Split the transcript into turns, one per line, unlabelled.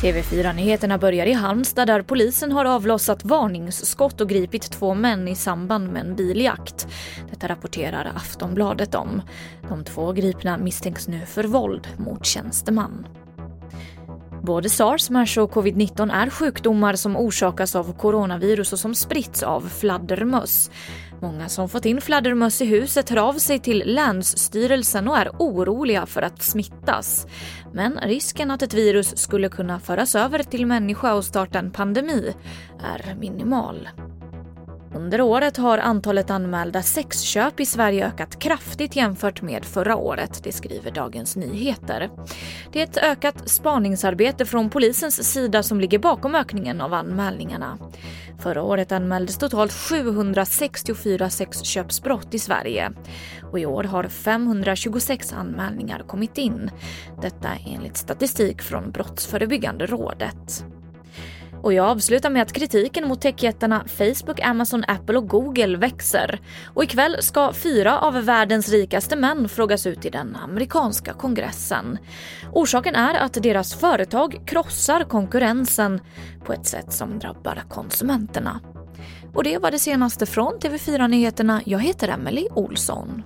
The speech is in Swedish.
TV4-nyheterna börjar i Halmstad där polisen har avlossat varningsskott och gripit två män i samband med en biljakt. Detta rapporterar Aftonbladet om. De två gripna misstänks nu för våld mot tjänsteman. Både sars, mers och covid-19 är sjukdomar som orsakas av coronavirus och som spritts av fladdermöss. Många som fått in fladdermöss i huset hör av sig till Länsstyrelsen och är oroliga för att smittas. Men risken att ett virus skulle kunna föras över till människa och starta en pandemi är minimal. Under året har antalet anmälda sexköp i Sverige ökat kraftigt jämfört med förra året, det skriver Dagens Nyheter. Det är ett ökat spaningsarbete från polisens sida som ligger bakom ökningen av anmälningarna. Förra året anmäldes totalt 764 sexköpsbrott i Sverige och i år har 526 anmälningar kommit in. Detta enligt statistik från Brottsförebyggande rådet. Och jag avslutar med att kritiken mot techjättarna Facebook, Amazon, Apple och Google växer. Och ikväll ska fyra av världens rikaste män frågas ut i den amerikanska kongressen. Orsaken är att deras företag krossar konkurrensen på ett sätt som drabbar konsumenterna. Och det var det senaste från TV4 Nyheterna. Jag heter Emily Olsson.